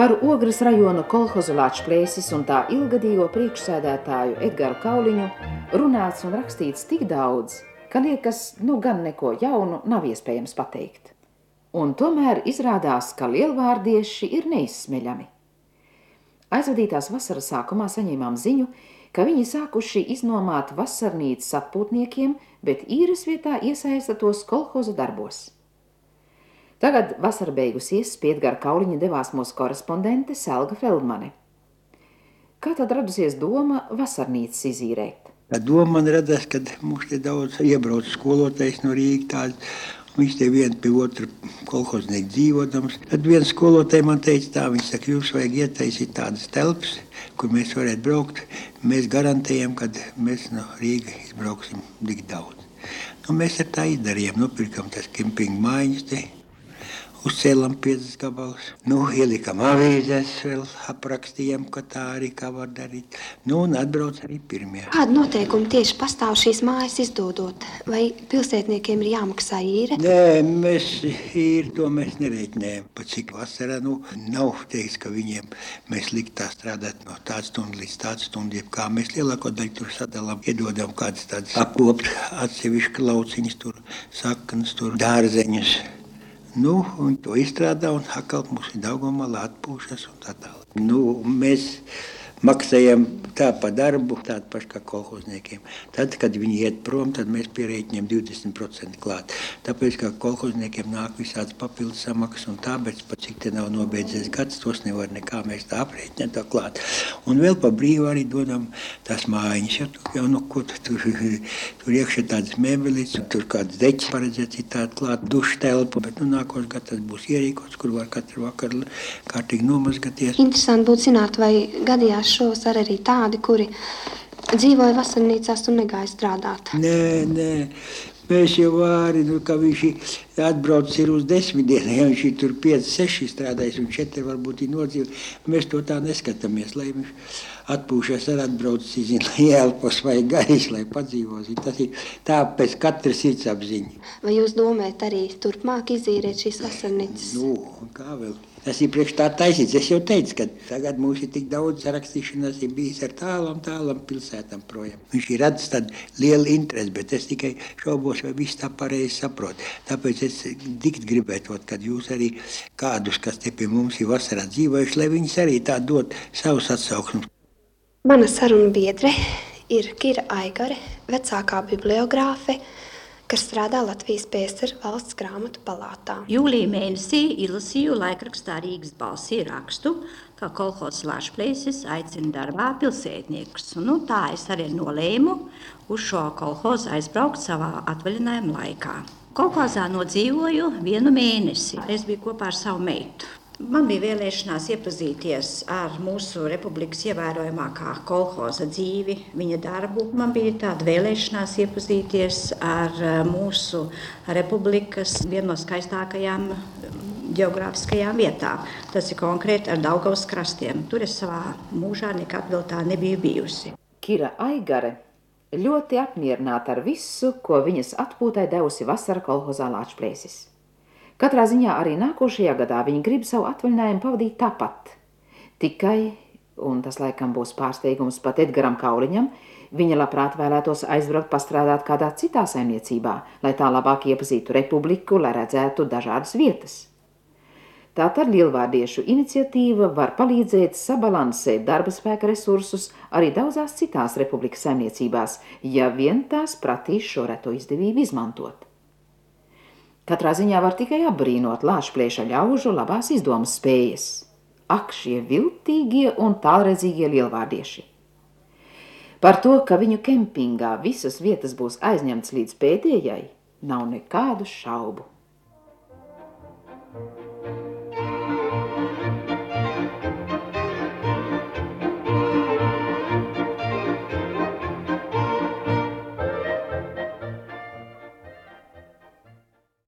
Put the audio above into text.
Par Ogres rajona kolhozu Lāčplēsis un tā ilgadīgo priekšsēdētāju Edgaru Kauliņu runāts un rakstīts tik daudz, ka liekas, nu gan neko jaunu nav iespējams pateikt. Un tomēr izrādās, ka lielvārdieši ir neizsmeļami. Aizvadītās vasaras sākumā saņēmām ziņu, ka viņi sākuši iznomāt vasarnīcas atpūtniekiem, bet īres vietā iesaista tos kolhoza darbos. Tagad vasara beigusies, pie Edgara Kauliņa devās mūsu korespondente Selga Feldmane. Kā tad radusies doma vasarnīcas izīrēt? Tā doma man radās, kad mums te daudz iebrauc skolotājs no Rīgas. Viņš te viens pie otra kolhoznieka dzīvodams. Tad viens skolotājs man teica, tā, viņš saka, jums vajag ietaisīt tādas telpas, kur mēs varētu braukt. Mēs garantējam, ka mēs no Rīgas izbrauksim tik daudz. Nu, mēs ar tā izdarījām, nopirkam tas kempinga mājiņas Uzcēlām piecas gabalus, nu, ielikām avīzēs, vēl aprakstījām, ka tā arī kā var darīt. Nu, un atbrauc arī pirmie. Kāda noteikuma tieši pastāv šīs mājas izdodot? Vai pilsētniekiem ir jāmaksā īre? Nē, mēs īri to mēs nereiķinējam. Pat cik vasarā, nu, nav teiks, ka viņiem mēs liktā strādāt no tādas stundas līdz tādas stundas, kā mēs lielāko daļu tur sadalām, iedodam kādas tādas apkopt atsevišķi lauciņas tur, saknes tur, dārzeņus. Nu, un to izstrādā, un atkal mums ir Daugumā atpūšas un tā tālāk. Nu, mēs maksājam tā pa darbu, tādu pašu kā kolhozniekiem. Tad, kad viņi iet prom, tad mēs pierēķinām 20% klāt. Tāpēc, ka kolhozniekiem nāk visāds papildus samaksas un tā, bet pat cik te nav nobeidzies gads, tos nevar nekā mēs tā aprēķināt tā klāt. Un vēl pa brīvu arī dodam tās mājiņas, jo tu jau, nu, tu tur, tur iekšā tādas mēbelis, tur kāds deķis paredzēts ir tāda klāt dušu telpu, bet, nu, nākošais gads tas būs ierīkots, kur var katru vakaru kārtīgi nomazgaties. Interesanti būtu zināt, vai gadījās šovasar arī tādi, kuri dzīvoja vasarnīcās un negāja strādāt. Nē, nē. Mēs jau vāri, nu, ka viņš atbrauc ir uz desmit dienām, ja viņš ir tur 5, 6 strādājis un 4 varbūt ir nodzīvojis. Mēs to tā neskatāmies, lai viņš atpūšas ar atbraucis, zina, lai ielpos vai gaisa, lai padzīvos. Tas ir tā pēc katras sirds apziņa. Vai jūs domājat arī turpmāk izīrēt šīs vasarnīcas? Nu, kā vēl? Tas ir priekš tā taisīts. Es jau teicu, ka tagad mums ir tik daudz rakstīšanas, ir bijis ar tālām, tālām pilsētām projām. Viņš ir radis tādu lielu interesi, bet es tikai šaubos, vai viss tā pareizi saprot. Tāpēc es dikt gribētu, kad jūs arī kādus, kas te pie mums ir vasarā dzīvojuši, lai viņus arī tā dot savus atsauksmus. Mana saruna biedre ir Kira Aigare, vecākā bibliogrāfe, kas strādā Latvijas PSR valsts grāmatu palātā. Jūlijā mēnesī izlasīju laikrakstā Rīgas balsī rakstu, ka kolhozs Lašplēsis aicina darbā pilsētniekus. Nu, tā es arī nolēmu uz šo kolhozu aizbraukt savā atvaļinājuma laikā. Kolhozā nodzīvoju vienu mēnesi. Es biju kopā ar savu meitu. Man bija vēlēšanās iepazīties ar mūsu republikas ievērojamākā kolhoza dzīvi, viņa darbu. Man bija tāda vēlēšanās iepazīties ar eh, mūsu republikas vienu no skaistākajām geogrāfiskajām vietām. Tas ir konkrēti ar Daugavas krastiem. Tur es savā mūžā nekad vēl tā nebiju bijusi. Kira Aigare ļoti apmierināta ar visu, ko viņas atpūtai devusi vasara kolhozā Lāčplēsis. Katrā ziņā arī nākošajā gadā viņi grib savu atvaļinājumu pavadīt tāpat. Tikai, un tas laikam būs pārsteigums pat Edgaram Kauliņam, viņa labprāt vēlētos aizbraukt pastrādāt kādā citā saimniecībā, lai tā labāk iepazītu republiku, lai redzētu dažādas vietas. Tātad lielvārdiešu iniciatīva var palīdzēt sabalansēt darba spēka resursus arī daudzās citās republikas saimniecībās, ja vien tās pratīs šo reto izdevību izmantot. Katrā ziņā var tikai apbrīnot lāčplēša ļaužu labās izdomas spējas. Ak, šie viltīgie un tālredzīgie lielvārdieši! Par to, ka viņu kempingā visas vietas būs aizņemts līdz pēdējai, nav nekādu šaubu.